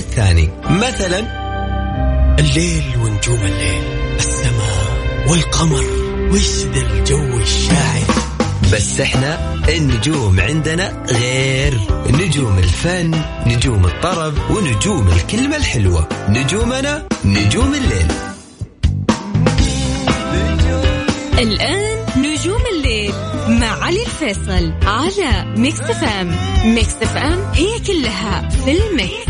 الثاني مثلا الليل ونجوم الليل السماء والقمر وش ذا الجو الشاعري. بس إحنا النجوم عندنا غير. نجوم الفن نجوم الطرب ونجوم الكلمة الحلوة. نجومنا نجوم الليل. الآن نجوم الليل مع علي الفيصل على Mix FM Mix FM هي كلها في ال mix,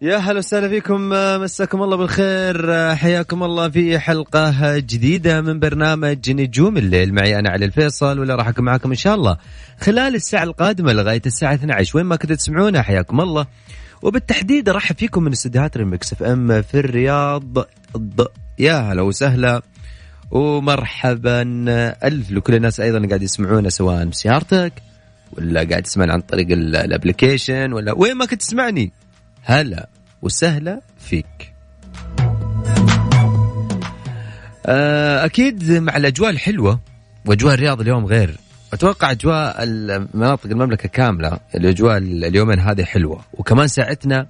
يا هلا وسهلا فيكم مساكم الله بالخير حياكم الله في حلقة جديدة من برنامج نجوم الليل. معي أنا علي الفيصل ولا راح أكون معكم إن شاء الله. خلال الساعة القادمة لغاية الساعة 12 وين ما كنتوا تسمعونا حياكم الله. وبالتحديد أرحب فيكم من استديوهات ال Mix FM في الرياض. يا هلا وسهلا. ومرحبا ألف لكل الناس أيضا قاعد يسمعونا سواء بسيارتك ولا قاعد تسمعنا عن طريق الابلكيشن ولا وين ما كنت تسمعني. هلا. وسهلا فيك. آه، أكيد مع الأجواء الحلوة وأجواء الرياض اليوم غير أتوقع أجواء مناطق المملكة كاملة الأجواء اليومين هذه حلوة. وكمان ساعتنا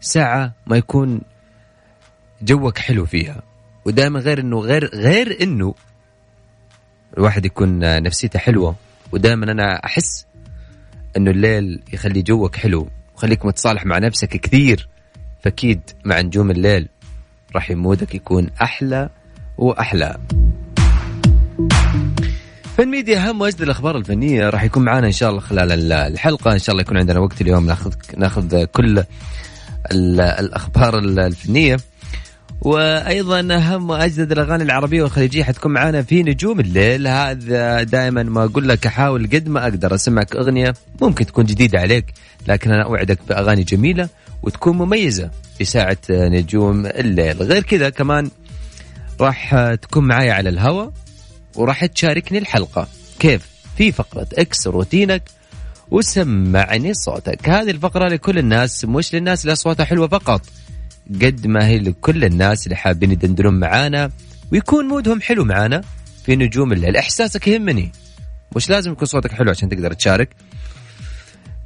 ساعة ما يكون جوك حلو فيها. ودائما غير انه غير غير إنه الواحد يكون نفسيته حلوة. ودائما أنا أحس إنه الليل يخلي جوك حلو وخليك متصالح مع نفسك كثير. فاكيد مع نجوم الليل راح يمودك يكون أحلى وأحلى. فن ميديا أهم واجدد الأخبار الفنية راح يكون معنا إن شاء الله خلال الحلقة. إن شاء الله يكون عندنا وقت اليوم ناخذ ناخذ كل الأخبار الفنية. وأيضا أهم وأجدد الأغاني العربية والخليجيه حتكون معنا في نجوم الليل. هذا دائما ما أقول لك احاول قد ما أقدر أسمعك أغنية ممكن تكون جديدة عليك لكن أنا أوعدك بأغاني جميلة وتكون مميزة في ساعة نجوم الليل. غير كذا كمان راح تكون معايا على الهواء وراح تشاركني الحلقة. كيف؟ في فقرة إكس روتينك وسمعني صوتك. هذه الفقرة لكل الناس مش للناس اللي اصواتها حلوة فقط. قد ما هي لكل الناس اللي حابين يدندنون معانا ويكون مودهم حلو معانا في نجوم الليل. إحساسك يهمني. مش لازم يكون صوتك حلو عشان تقدر تشارك.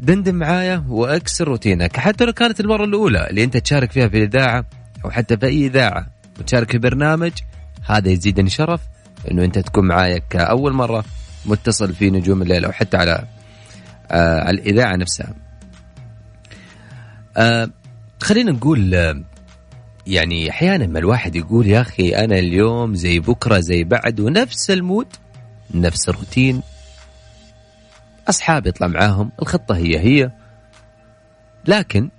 دندن معايا وأكسر روتينك حتى لو كانت المرة الأولى اللي أنت تشارك فيها في الإذاعة أو حتى في أي إذاعة وتشارك في برنامج هذا يزيدني شرف إنه أنت تكون معايا كأول مرة متصل في نجوم الليل أو حتى على آه على الإذاعة نفسها. آه خلينا نقول آه يعني أحيانا ما الواحد يقول يا أخي أنا اليوم زي بكرة زي بعد ونفس المود نفس الروتين اصحاب يطلع معاهم الخطة هي هي. لكن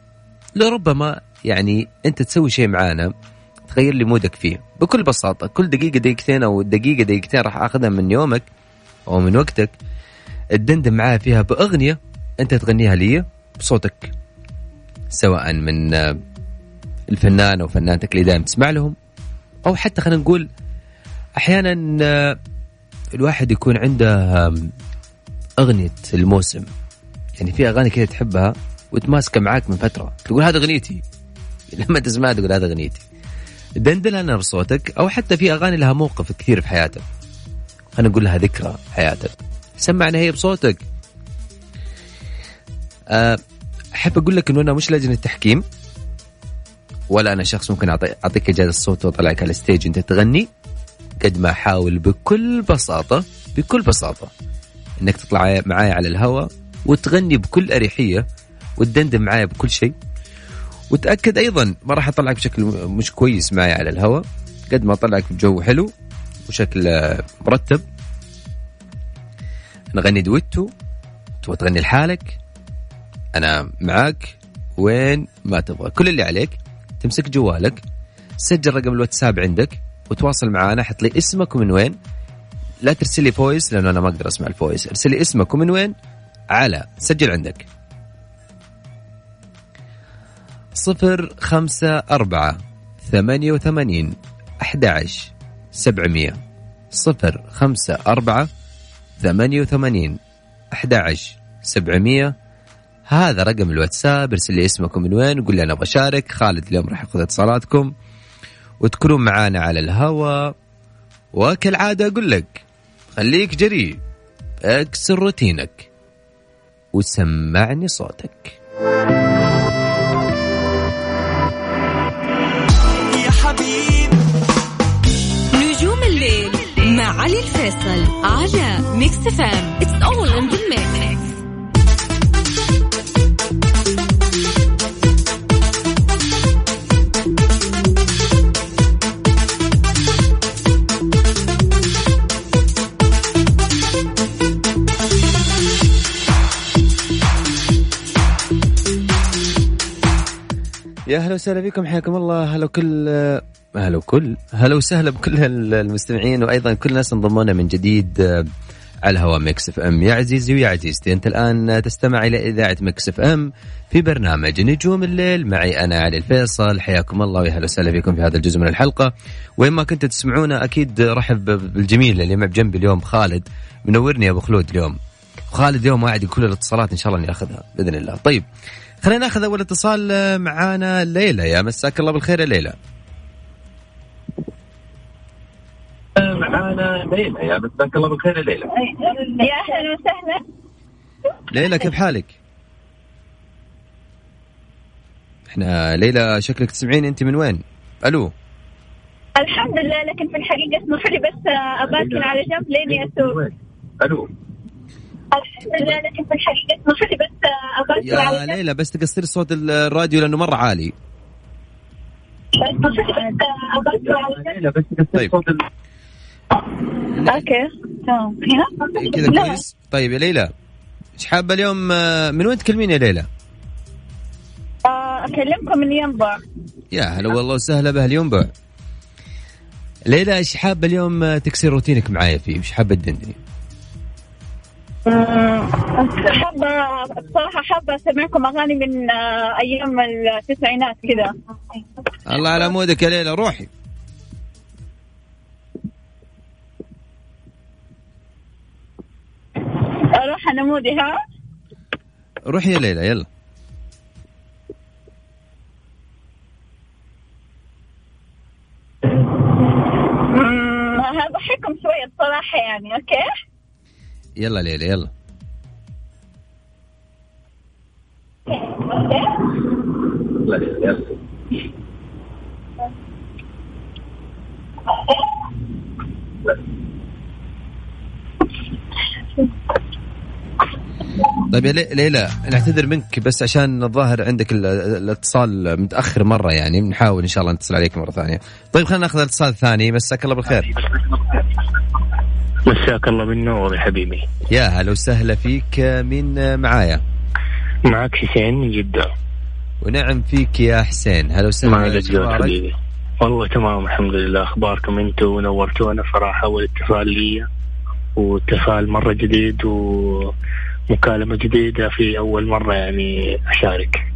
لربما يعني أنت تسوي شيء معانا تغير لي مودك فيه. بكل بساطة كل دقيقة دقيقتين أو دقيقة دقيقتين راح أخذها من يومك أو من وقتك تدندن معايا فيها بأغنية أنت تغنيها لي بصوتك. سواء من الفنان أو فنانتك اللي دائما تسمع لهم أو حتى خلينا نقول أحيانا الواحد يكون عنده أغنية الموسم. يعني في أغاني كذا تحبها وتماسكه معاك من فترة. تقول هذا أغنيتي. لما تسمعها تقول هذا أغنيتي. دندن لنا بصوتك أو حتى في أغاني لها موقف كثير في حياتك. خلينا نقول لها ذكرى حياتك. سمعنا هي بصوتك. أحب أقول لك إنه أنا مش لجنة تحكيم. ولا أنا شخص ممكن أعطيك إجازة الصوت وأطلعك على الستيج انت تغني. قد ما أحاول بكل بساطه بكل بساطة. إنك تطلع معايا على الهواء وتغني بكل أريحية وتدندن معايا بكل شيء. وتأكد أيضا ما راح أطلعك بشكل مش كويس معايا على الهواء قد ما اطلعك بجو حلو وشكل مرتب. نغني دويتو. تبغى تغني لحالك. أنا معاك. وين ما تبغى. كل اللي عليك. تمسك جوالك. سجل رقم الواتساب عندك. وتواصل معنا حط لي اسمك ومن وين. لا ترسل لي voice لأنه أنا ما أقدر أسمع ال voice. ارسل لي اسمك ومن وين؟ على سجل عندك. صفر خمسة أربعة ثمانية وثمانين أحد سبعمية صفر خمسة أربعة ثمانية وثمانين أحد سبعمية. هذا رقم الواتساب ارسل لي اسمكم من وين وقول لي أنا أبغى أشارك خالد اليوم راح ياخذ اتصالاتكم. وتكونون معانا على الهواء وكالعادة أقول لك خليك جريء. اكسر روتينك. وسمعني صوتك. يا حبيب. نجوم الليل مع علي الفيصل على Mix FM it's all in the mix يا هلا وسهلا بكم حياكم الله. هلا كل هلا وكل هلا وسهلا بكل المستمعين وأيضا كل الناس انضموا لنا من جديد آه، على هوا Mix FM. يا عزيزي ويا عزيزتي أنت الآن تستمع إلى إذاعة Mix FM في برنامج نجوم الليل. معي أنا علي الفيصل. حياكم الله ويا هلا وسهلا بكم في هذا الجزء من الحلقة. وين ما كنتوا تسمعونا أكيد رحب بالجميل اللي مع بجنبي اليوم خالد. منورني يا أبو خلود اليوم. خالد اليوم واعد كل الاتصالات إن شاء الله إني أخذها بإذن الله. طيب خلينا ناخذ أول اتصال آه، معانا ليلى. يا مساك الله بالخير يا ليلى. معانا ليلى. يا مساك الله بالخير يا ليلى. يا أهلا وسهلا. ليلى كيف حالك؟ إحنا ليلى شكلك تسمعين أنت من وين؟ ألو. الحمد لله لكن في الحقيقة اسمح لي بس اباكن على جنب لين اسوق ألو. الحمد لله لكن في لي بس يا ليلى بس تقصري صوت الراديو لأنه مرة عالي بس طيب. okay تمام هنا كذا لا. كويس طيب يا ليلى إيش حابة اليوم آه، من وين تكلمين يا ليلى؟ آه، أكلمكم من ينبع يا هلا والله وسهلا بأهل ينبع ليلى إيش حابة اليوم آه، تكسر روتينك معايا فيه؟ إيش حابة تدندني؟ أمم، حابه بصراحة حابة أسمعكم أغاني من آه، أيام التسعينات كذا الله على mood ك يا ليلى روحي. أروح أنا mood ي ها؟ روحي يا ليلى يلا. أمم، هضحككم شوية بصراحة يعني okay؟ يلا ليلى يلا. طيب يا لي- ليلى نعتذر منك بس عشان الظاهر عندك ال- الاتصال متأخر مرة يعني بنحاول إن شاء الله نتصل عليك مرة ثانية. طيب خلينا ناخذ الاتصال الثاني مساك الله بالخير. مساك الله بالنور يا حبيبي يا هلا وسهلا فيك من معايا؟ معك حسين من جدة. ونعم فيك يا حسين هلا وسهلا؟ حبيبي. والله تمام الحمد لله. أخباركم أنتم ونورتونا صراحة اول اتصال لي واتصال مره جديد ومكالمة جديدة في أول مرة يعني أشارك.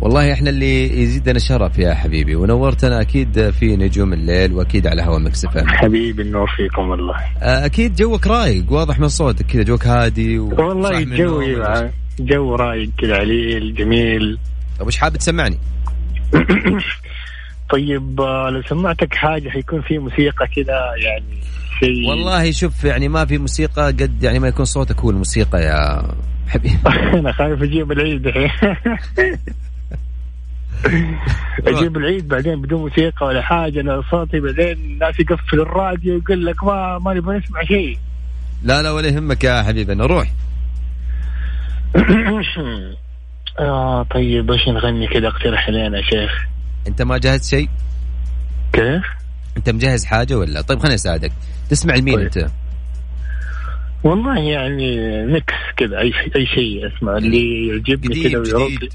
والله إحنا اللي يزيدنا شرف يا حبيبي ونورتنا أكيد في نجوم الليل وأكيد على هوا مكسف أم. حبيبي النور فيكم والله أكيد جوك رايق واضح من صوتك كذا جوك هادي والله. يبقى جو رايق كذا عليل جميل طيب وش حابب تسمعني؟ طيب آه، لو سمعتك حاجة حيكون في موسيقى كذا يعني شيء والله شوف يعني ما في موسيقى قد يعني ما يكون صوتك هو الموسيقى يا حبيبي أنا خايف أجيب العيد أجيب العيد بعدين بدون موسيقى ولا حاجة أنا صوتي بعدين الناس يقفل الراديو يقول لك ما ما نبغى نسمع شيء لا لا ولا يهمك يا حبيبي أنا روح آه طيب إيش نغني كذا اقترح علينا يا شيخ أنت ما جهزت شيء؟ كيف؟ أنت مجهز حاجة ولا؟ طيب خليني أساعدك تسمع لمين طيب. أنت؟ والله يعني mix كذا أي أي شيء أسمع اللي يعجبني كذا ويرد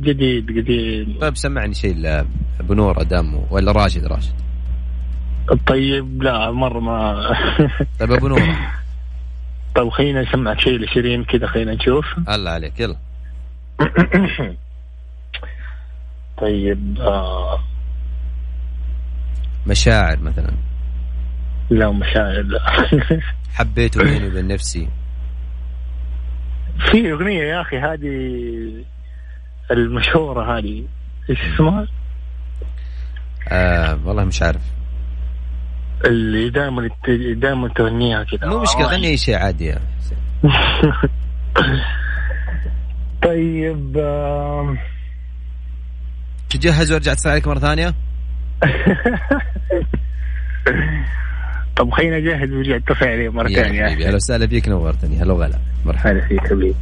جديد جديد جديد طيب سمعني شيء لابو نور آدم ولا راشد؟ راشد. طيب لا مرة ما طيب أبو نور. طيب خلينا نسمعك شيء لشيرين كذا خلينا نشوف الله عليك يلا. طيب آه. مشاعر مثلا. لا مشاعر لا. حبيته بيني وبين نفسي. في أغنية يا أخي هذه المشهورة هذه. إيش اسمها؟ آه والله مش عارف. اللي دائما دائما تغنيها كذا. مو مشكلة غني أي شيء عادي يا حسين طيب تجهز وارجع اتصل عليك مرة ثانية؟ طب خلينا نجهز ورجع أتصل عليه مرة يا ثانية. حبيبي أهلا وسهلا فيك نورتني. هلا وغلا. مرحبا. هلا فيك حبيبي.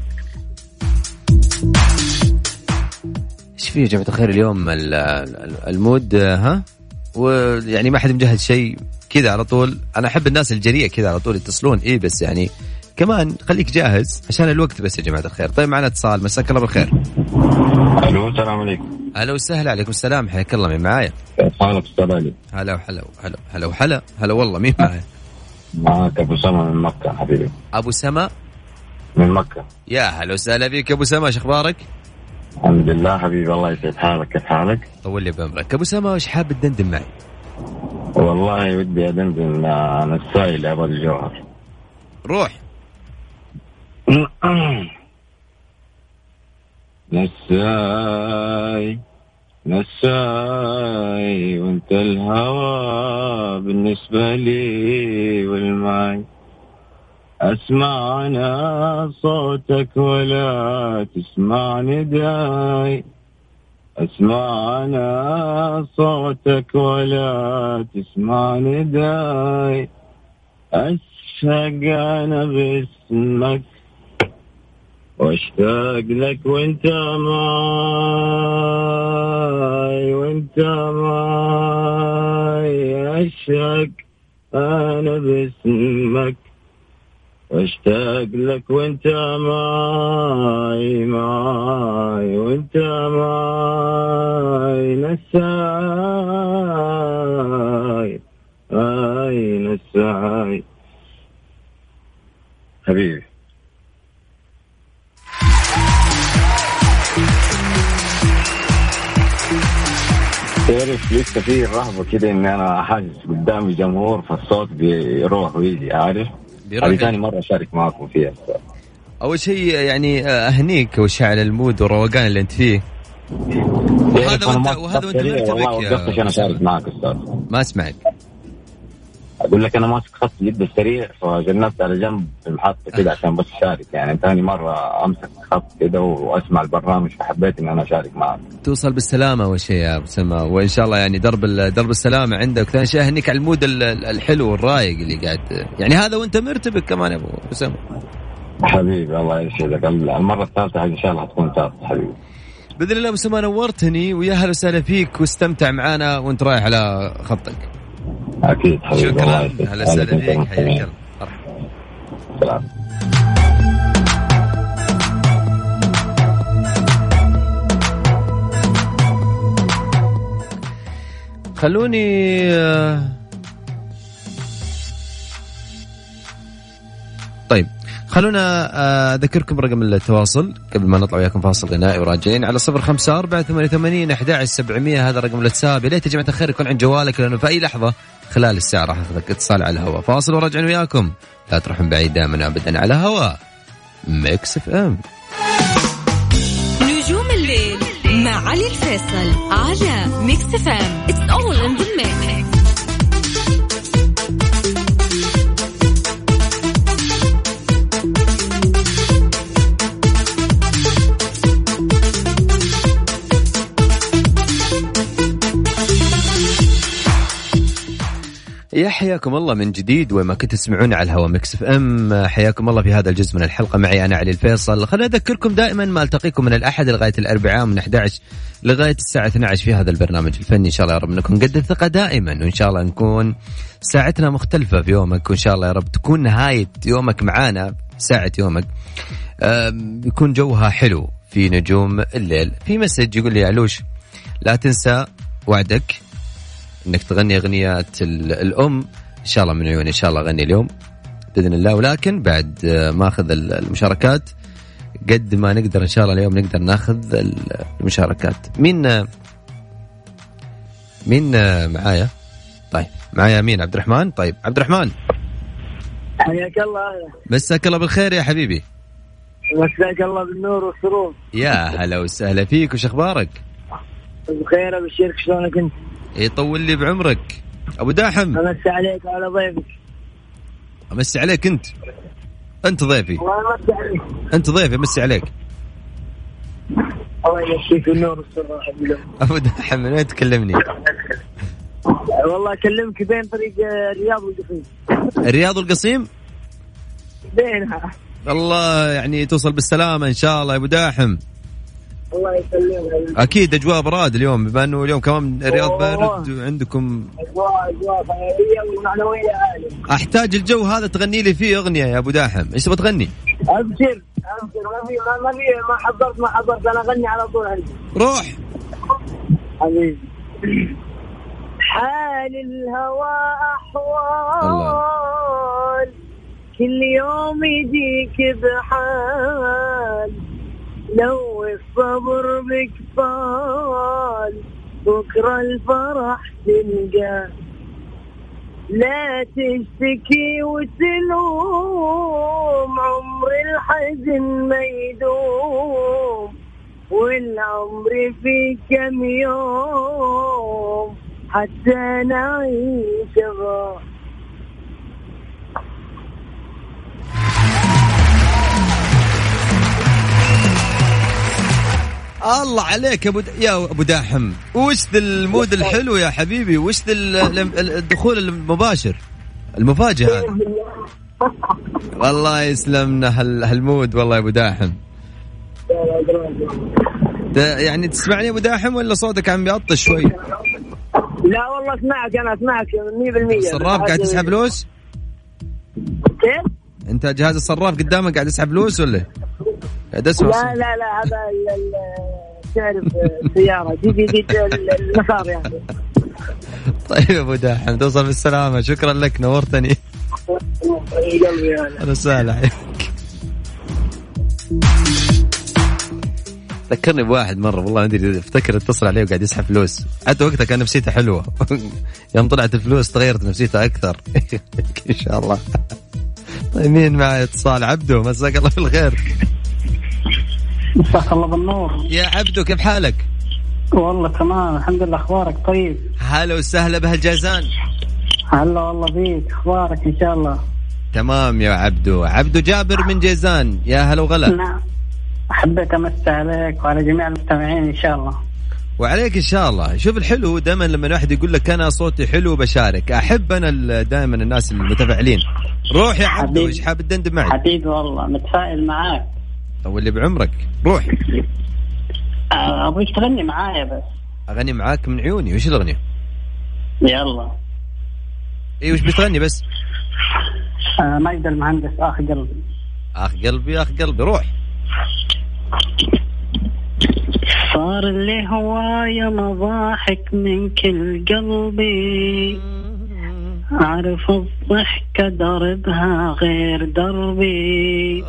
في يا جماعة الخير اليوم؟ ال- ال- المود ها؟ ويعني ما حد مجهز شيء كذا على طول. أنا أحب الناس الجريئة كذا على طول يتصلون. إيه بس يعني كمان خليك جاهز عشان الوقت بس يا جماعة الخير. طيب معنا اتصال. مساك الله بالخير. ألو السلام عليكم. هلا وسهلا عليكم السلام. حياك الله. مين معايا؟ كيف حالك أستاذ علي؟ هلا وحلا هلا هلا وحلا هلا والله. مين معايا؟ معك أبو سما من مكة حبيبي. أبو سما؟ من مكة. يا هلا وسهلا فيك أبو سما. إيش أخبارك؟ الحمد لله حبيبي الله يسعد حالك كيف حالك؟ طول لي بعمرك. أبو سما إيش حاب تدندن معي؟ والله ودي أدندن عن السائل أبو الجوهر. روح. نساي نساي وانت الهوى بالنسبة لي والماي اسمع أنا صوتك ولا تسمع نداي اسمع أنا صوتك ولا تسمع نداي أشهق أنا باسمك وأشتاق لك وأنت معاي وأنت معاي. أشهق أنا باسمك واشتاق لك وأنت معاي معاي وأنت معاي نساي اي نساي حبيبي تعرف لسه في رهبة كده إن أنا حاجز قدامي جمهور فالصوت بيروح ويجي عارف؟ بيروح هذه ثاني مرة أشارك معكم فيها. أول شيء يعني آه، أهنيك وشعل المود والروقان اللي أنت فيه. وهذا أنا وانت وهذا وانت مرتبك يا أشارك معك أستاذ. ما أسمعك. أقول لك أنا ماسك خط جدا سريع فجنبت على جنب في المحطه كده عشان بس أشارك. يعني ثاني مرة أمسك خط كده وأسمع البرنامج فحبيت إن أنا أشارك معك. توصل بالسلامة أول شيء يا أبو سما وإن شاء الله يعني درب درب السلامة عندك. ثاني شيء أهنيك على المود ال- ال- الحلو والرايق اللي قاعد. يعني هذا وأنت مرتبك كمان يا أبو سما حبيبي الله يسعدك المرة الثالثة إن شاء الله حتكون ثالثه حبيبي. بإذن الله أبو سما نورتني ويا هلا وسهلا فيك واستمتع معانا وأنت رايح على خطك. أكيد حبيبي. الله شكرا هلا وسهلا فيك. حياك الله. مرحبا. سلام. خلوني آه، طيب. خلونا آه، أذكركم رقم التواصل قبل ما نطلع وياكم فاصل غنائي وراجعين على صفر خمسة أربعة ثمانية ثمانين أحد سبعمية. هذا رقم الواتساب يا ليت يا جماعة الخير يكون عند جوالك لأنه في أي لحظة خلال الساعة راح أخذك اتصال على الهواء. فاصل وراجعين وياكم. لا تروحون بعيد دائما أبدا على هواء. Mix F M. نجوم الليل مع علي الفيصل على Mix FM it's all in the mix يا حياكم الله من جديد وين ما كنتوا تسمعون على الهواء Mix FM. حياكم الله في هذا الجزء من الحلقة. معي أنا علي الفيصل. خليني أذكركم دائما ما ألتقيكم من الأحد لغاية الأربعاء من 11 لغاية الساعة 12 في هذا البرنامج الفني. إن شاء الله يا رب نكون قد الثقة دائما وإن شاء الله نكون ساعتنا مختلفة في يومك. وإن شاء الله يا رب تكون نهاية يومك معانا ساعة يومك. يكون جوها حلو في نجوم الليل. في مسج يقول لي علوش لا تنسى وعدك. انك تغني اغنيات ال- الأم. إن شاء الله من عيوني إن شاء الله أغني اليوم بإذن الله. ولكن بعد ما اخذ ال- المشاركات قد ما نقدر إن شاء الله اليوم نقدر ناخذ ال- المشاركات. مين مين معايا؟ طيب معايا مين؟ عبد الرحمن؟ طيب عبد الرحمن. حياك الله. مساك الله بالخير يا حبيبي. مساك الله بالنور والسرور. يا هلا وسهلا فيك وش أخبارك؟ بخير ابشرك شلونك أنت؟ يطول لي بعمرك. أبو داحم. أمسي عليك وعلى ضيفك أمسي عليك أنت. أنت ضيفي. أنت ضيفي أمسي عليك. الله يمسيك بالنور والسرور أبو داحم من وين تكلمني؟ والله أكلمك بين طريق الرياض والقصيم. الرياض والقصيم؟ بينها. الله يعني توصل بالسلامة إن شاء الله يا أبو داحم. الله يسلمك. أكيد أجواء براد اليوم بما أنه اليوم كمان الرياض. بارد وعندكم اجواء أجواء خياليه ومعنويه عاليه أحتاج الجو هذا تغني لي فيه أغنية يا أبو داحم. إيش تبغى تغني؟ أبشر أبشر. ما في ما, ما في ما حضرت ما حضرت. أنا أغني على طول عندي. روح. حبيبي. حال الهوى أحوال. كل يوم يجيك بحال. لو الصبر بك طال بكرة الفرح تلقى. لا تشتكي وتلوم عمر الحزن ما يدوم والعمر في كم يوم حتى نعيش غار الله عليك يا أبو د... يا أبو داحم. وش ذا ال mood الحلو يا حبيبي؟ وش ذا ال- ال- الدخول المباشر؟ المفاجئ هذا والله يسلمنا هال... هال mood والله يا أبو داحم. يعني تسمعني أبو داحم ولا صوتك عم بيقطع شوي؟ لا والله أسمعك أنا أسمعك 100% الصراف قاعد تسحب فلوس كيف؟ أنت جهاز الصراف قدامك قاعد يسحب فلوس ولا؟ قاعد أسمع لا. لا لا هذا تعرف السيارة. دي دي دي ال- المسار يعني. طيب أبو داحم توصل بالسلامة. شكرا لك نورتني. وسهلا. حياك ذكرني بواحد مرة والله ما أدري أفتكر اتصل عليه وقاعد يسحب فلوس. حتى وقتها كان نفسيته حلوة. يوم طلعت الفلوس تغيرت نفسيته أكثر. إن شاء الله. طيب مين معي اتصال؟ عبدو مساك الله بالخير. مساك الله بالنور. يا عبدو كيف حالك؟ والله تمام الحمد لله أخبارك طيب؟ هلا وسهلا بهالجازان. هلا والله بيك أخبارك إن شاء الله؟ تمام يا عبدو. عبدو جابر من جيزان يا هلا وغلا. نعم. حبيت امسي عليك وعلى جميع المستمعين إن شاء الله. وعليك إن شاء الله. شوف الحلو دائما لما الواحد يقول لك أنا صوتي حلو بشارك أحب أنا دائما الناس المتفاعلين. روح يا عبدو. إيش حاب تدندن معي؟ حبيبي والله متفائل معاك. طول اللي بعمرك؟ روح آه، ابغيك تغني معايا بس. أغني معاك من عيوني وش الأغنية؟ يلا. اي وش بتغني بس؟ آه، ماجد المهندس آخ قلبي. آخ قلبي آخ قلبي روح. صار اللي هوايا مضاحك من كل قلبي. أعرف الضحكة دربها غير دربي.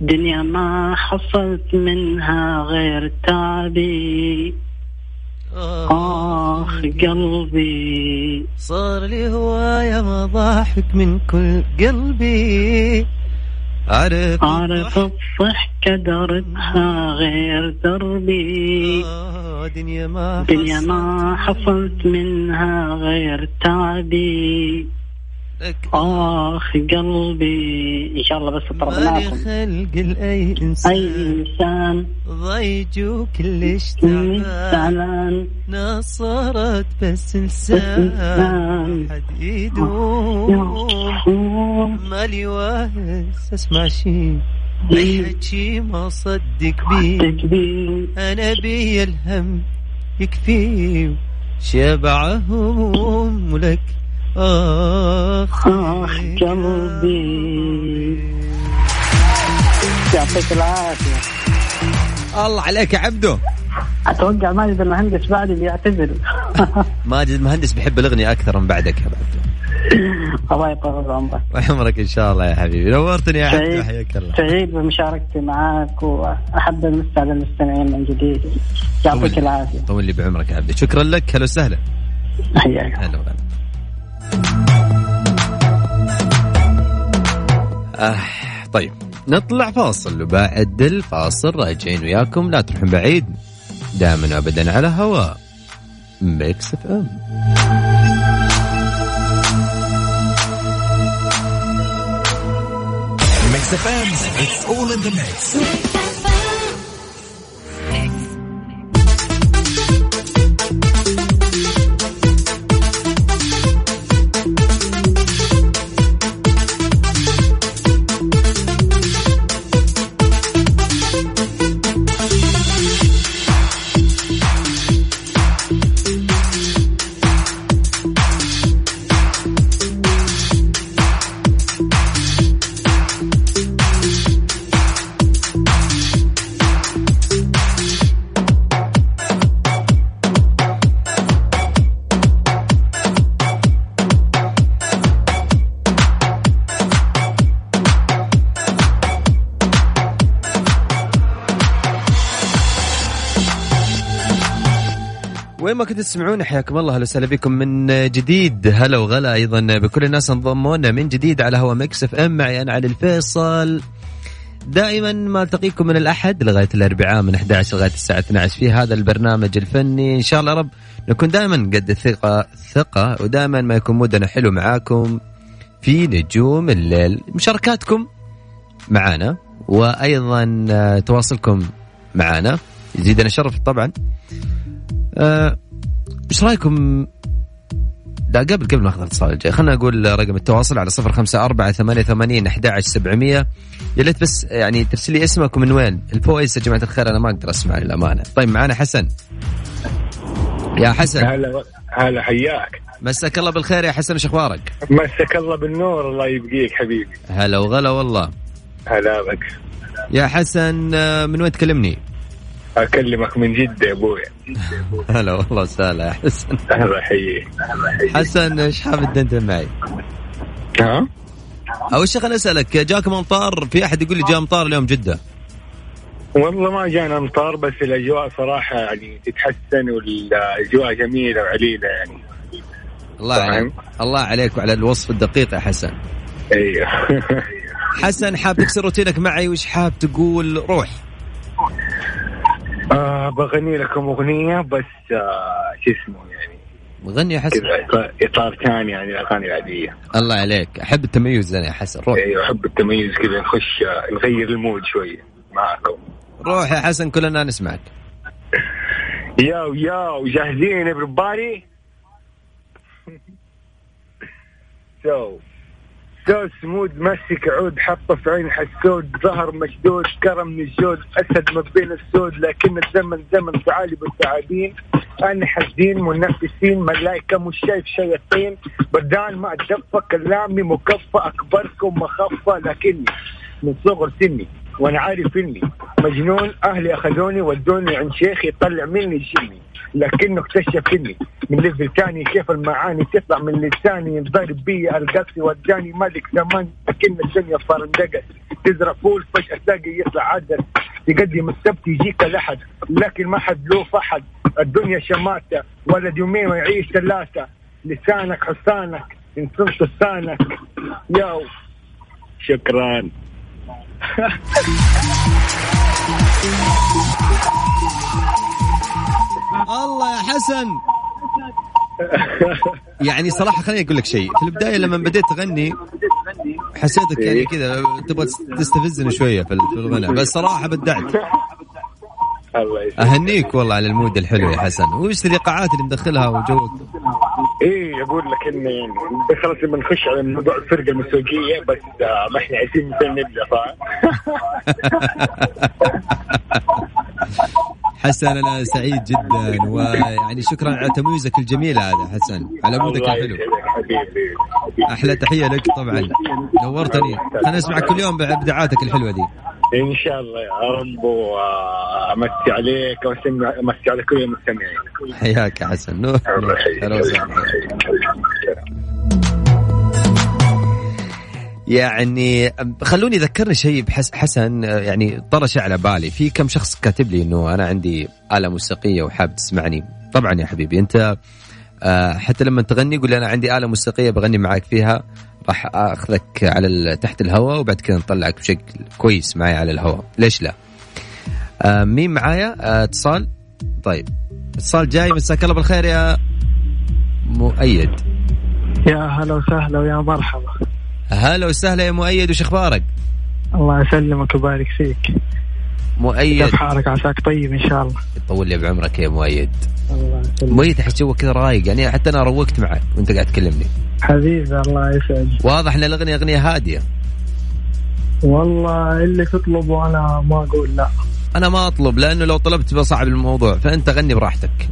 دنيا ما حصلت منها غير تعبي. آخ قلبي. صار لي هواية مضاحك من كل قلبي. أعرف أعرف الضحكة دربها غير دربي. آه، دنيا ما دنيا ما حصلت منها غير تعبي. آخ قلبي إن شاء الله بس طربناكم خلق لأي أي إنسان؟ إنسان. ضيج وكلش تعبان نصرت بس لسان إنسان. حد يدوم مالي واهس اسمع شي. اي حكي ما صدق بيه تكبير أنا بي الهم يكفي. شبع هموم ولك آخ آخ قلبي يعطيك العافية الله عليك يا عبدو. أتوقع ماجد المهندس بعدي بيعتذر ماجد المهندس بيحب الأغنية أكثر من بعدك يا عبدو. الله يطول عمرك. وعمرك إن شاء الله يا حبيبي. نورتني يا عبد سعيد حياك الله. سعيد بمشاركتي معك وأحب على المستمعين من جديد. يعطيك العافية. طول لي بعمرك يا عبد شكرا لك. هلا وسهلا. حياك هلا آه طيب. نطلع فاصل وبعد الفاصل راجعين وياكم. لا تروحون بعيد. دائما وابدا على هواء Mix FM Mix FM, it's all in the mix. وين ما كنتوا تسمعون حياكم الله أهلا وسهلا بكم من جديد. هلا وغلا أيضا بكل الناس انضموا لنا من جديد على هوا Mix FM. معي أنا علي الفيصل. دائما ما ألتقيكم من الأحد لغاية الأربعاء من 11 لغاية الساعة 12 في هذا البرنامج الفني. إن شاء الله رب نكون دائما قد الثقة ثقة ودائما ما يكون mood نا حلو معاكم في نجوم الليل. مشاركاتكم معانا وأيضا تواصلكم معانا. يزيدنا شرف طبعا. آه، إيش رأيكم؟ لا قبل قبل ما أخذ الاتصال الجاي خلينا نقول رقم التواصل على صفر خمسة أربعة ثمانية ثمانين أحد عشر سبعمية. يا ليت بس يعني ترسل لي اسمك ومن وين. ال voice يا جماعة الخير أنا ما أقدر أسمع للأمانة طيب معنا حسن. يا حسن. هلا هلا حياك. مساك الله بالخير يا حسن إيش أخبارك؟ مسك الله بالنور الله يبقيك حبيبي. هلا وغلا والله. هلا بك. يا حسن آه، من وين تكلمني؟ أكلمك من جدة يا أبوي. هلا والله وسهلا يا حسن. الله يحييك حسن إيش حاب تدندن معي؟ ها؟ أول شيء خليني أسألك جاكم امطار في أحد يقول لي جاء امطار اليوم جدة؟ والله ما جانا امطار بس الأجواء صراحة يعني تتحسن والأجواء جميلة وعليلة يعني. الله عليك. الله عليك وعلى الوصف الدقيق يا حسن. أيوه. حسن حاب تكسر روتينك معي؟ وش حاب تقول؟ روح. آه بغني لكم أغنية بس آه شو اسمه يعني؟ غني يا حسن اطار ثاني يعني الأغاني العادية. الله عليك. أحب التميز أنا يا حسن روح. أيوه أحب التميز كذا نخش آه، نغير ال mood شوية معاكم. روح يا حسن كلنا نسمعك. ياو ياو جاهزين everybody سو سو سمود مسك عود حطه في عين حسود ظهر مشدود كرم من الجود أسد ما بين السود لكن الزمن زمن ثعالب الثعابين أنا حزين منافسين ملايكه مش شايف شياطين. بدان ما اتدفى كلامي مكفى أكبركم مخفى لكني من صغر سني وأنا عارف إني مجنون. أهلي أخذوني ودوني عند شيخ يطلع مني جني. لكنه اكتشف إني من ليفل تاني كيف المعاني تطلع من لساني ينضرب بي القصي وداني ملك زمان لكن الدنيا فرندقت تزرع فول فجأة تلاقي يطلع عدل. تقدم السبت يجيك لحد لكن ما حد له فحد الدنيا شماتة ولد يومين ويعيش ثلاثة. لسانك حصانك إن صرت لسانك ياو. شكرا. الله يا حسن. يعني صراحة خليني أقول لك شيء. في البداية لما بديت تغني حسيتك يعني كذا تبغى تستفزني شوية في الغنى بس صراحة بدعت. أهنيك والله على المود الحلو يا حسن. وش الإيقاعات اللي مدخلها وجوك؟ إيه أقول لك بس خلاص لما نخش على موضوع الفرقة الموسيقية بس آه، ما إحنا عايزين نبدأ فاهم؟ حسن أنا سعيد جدا ويعني شكرا على تمييزك الجميل هذا حسن. على مودك الحلو أحلى تحية لك طبعا. نورتني. أنا اسمعك كل يوم بابداعاتك الحلوة دي. إن شاء الله يا رب وأمسي عليك وأمسي على كل المستمعين. حياك يا حسن. نور. الله يعني خلوني ذكرني شيء حسن يعني طرش على بالي. في كم شخص كاتب لي إنه أنا عندي آلة موسيقية وحاب تسمعني. طبعا يا حبيبي أنت آه، حتى لما تغني قول أنا عندي آلة موسيقية بغني معاك فيها راح آخذك على تحت الهواء وبعد كذا نطلعك بشكل كويس معي على الهواء. ليش لا؟ آه، مين معايا؟ آه، اتصال؟ طيب اتصال جاي مساك الله بالخير يا مؤيد. يا هلا وسهلا ويا مرحبا. هلا وسهلا يا مؤيد وش أخبارك؟ الله يسلمك ويبارك فيك. مؤيد. كيف حالك؟ عساك طيب إن شاء الله. يطول لي بعمرك يا مؤيد. الله يسلمك. مؤيد احس جوك كذا رايق يعني حتى أنا روقت معك وأنت قاعد تكلمني. حبيبي الله يسعدك. واضح إن الأغنية أغنية هادية. والله اللي تطلبه أنا ما أقول لا. أنا ما أطلب لأنه لو طلبت بصعب الموضوع فأنت غني براحتك.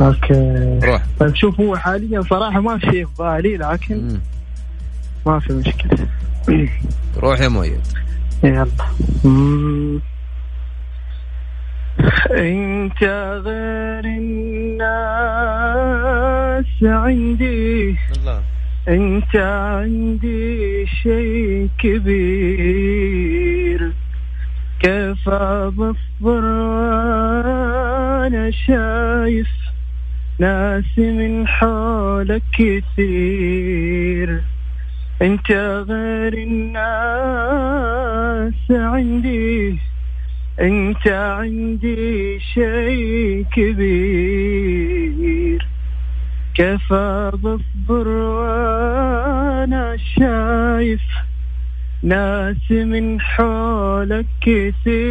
أوكي. روح. طيب شوف هو حاليا صراحة ما في شيء في بالي لكن مم. ما في مشكلة. روح يا مؤيد. يلا. مم. إنت غير الناس عندي. الله. إنت عندي شيء كبير. كيف بصبر وأنا شايف ناس من حولك كثير. أنت غير الناس عندي. أنت عندي شيء كبير. كيف بصبر وأنا شايف ناس من حولك كثير.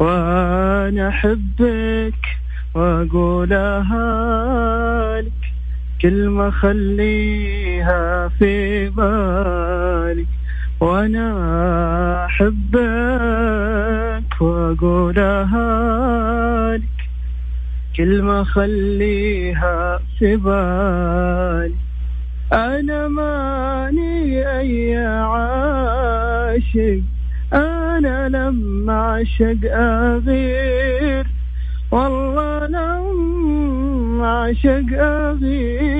وأنا أحبك واقولها لك كلمة خليها في بالك وأنا أحبك وأقولها لك. كلمة خليها في بالي. أنا ماني أي عاشق أنا لما عشق أغير. والله لما عشق أغير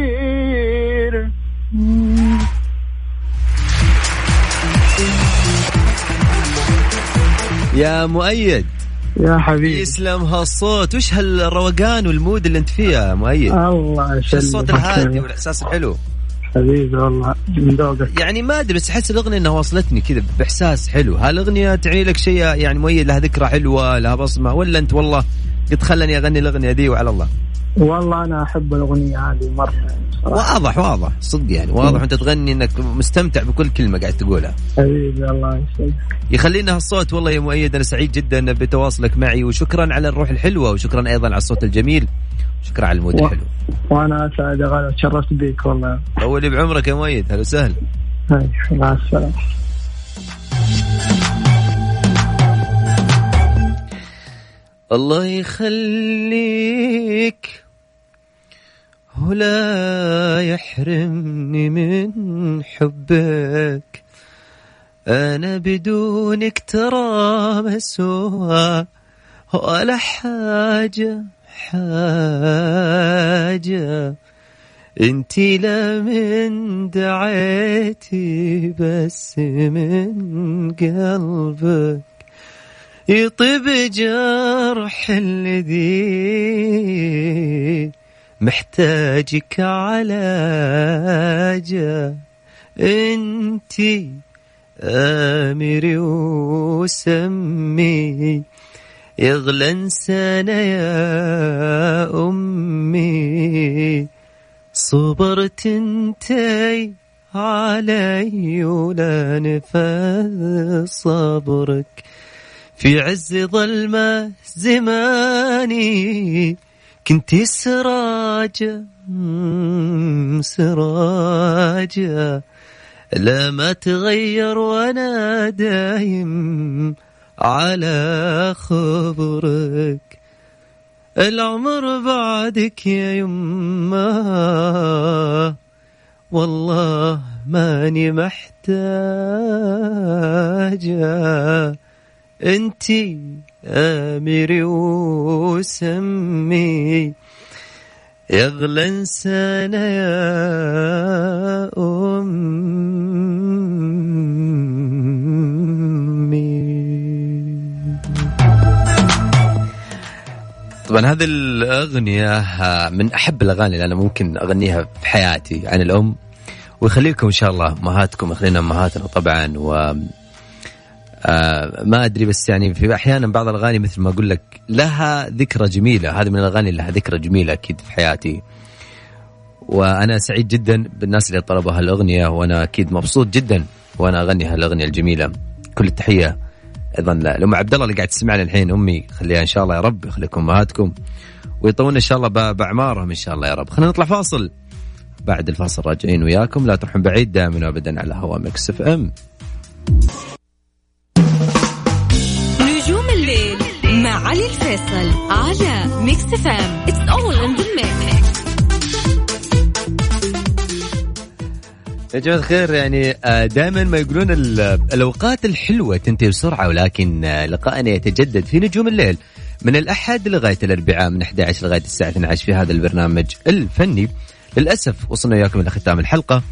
يا مؤيد. يا حبيبي. يسلم هالصوت؟ وش هالروقان والمود اللي أنت فيه يا مؤيد؟ الله وش الصوت يسلمك الهادي والإحساس الحلو؟ حبيبي والله من ذوقك. يعني ما أدري بس أحس الأغنية إنها وصلتني كذا بإحساس حلو. هالأغنية تعني لك شيء يعني مؤيد لها ذكرى حلوة لها بصمة ولا أنت والله قلت خلني أغني الأغنية دي وعلى الله؟ والله أنا أحب الأغنية هذه مرة يعني. واضح واضح. صدق يعني. واضح أنت تغني إنك مستمتع بكل كلمة قاعد تقولها. حبيبي الله يسعدك يخلينا هالصوت والله يا مؤيد أنا سعيد جدا بتواصلك معي. وشكرا على الروح الحلوة وشكرا أيضا على الصوت الجميل. شكرا على المود و- الحلو. وأنا أسعد يا غالي تشرفت بيك والله. طولي بعمرك يا مؤيد هلا وسهلا. مع السلامة. الله يخليك. ولا يحرمني من حبك. أنا بدونك ترى مسوى ولا حاجة حاجة. انتي لا من دعيتي بس من قلبك. يطيب جرح الذي محتاجك علاجه انتي آمري وسمي. يغلى انسانا يا أمي. صبرت انتي علي ولا نفذ صبرك. في عز ظلمة زماني كنت سراجة سراجة لا ما تغير وأنا دايم على خبرك. العمر بعدك يا يمه والله ماني محتاجة. أنتي امري وسمي. يغلى انسانا يا أمي. طبعا هذه الأغنية من أحب الأغاني اللي أنا ممكن أغنيها في حياتي عن الأم ويخليكم إن شاء الله أمهاتكم يخلينا أمهاتنا طبعا و آه ما أدري بس يعني في أحيانا بعض الأغاني مثل ما أقول لك لها ذكرى جميلة. هذه من الأغاني اللي لها ذكرى جميلة أكيد في حياتي. وأنا سعيد جدا بالناس اللي طلبوا هالأغنية وأنا أكيد مبسوط جدا وأنا أغني هالأغنية الجميلة. كل التحية أيضا لأم عبد الله اللي قاعد تسمعنا الحين. أمي خليها إن شاء الله يا رب يخليكم أمهاتكم. ويطولنا إن شاء الله بأعمارهم إن شاء الله يا رب. خلينا نطلع فاصل. بعد الفاصل راجعين وياكم. لا تروحون بعيد دائما وابدا على هوا Mix FM. مع علي الفيصل على Mix FM it's all in يا جماعة الخير يعني دائما ما يقولون ال- الأوقات الحلوة تنتهي بسرعة ولكن آه، لقاءنا يتجدد في نجوم الليل. من الأحد لغاية الأربعاء من 11 لغاية الساعة 12 في هذا البرنامج الفني. للأسف وصلنا وياكم إلى ختام الحلقة.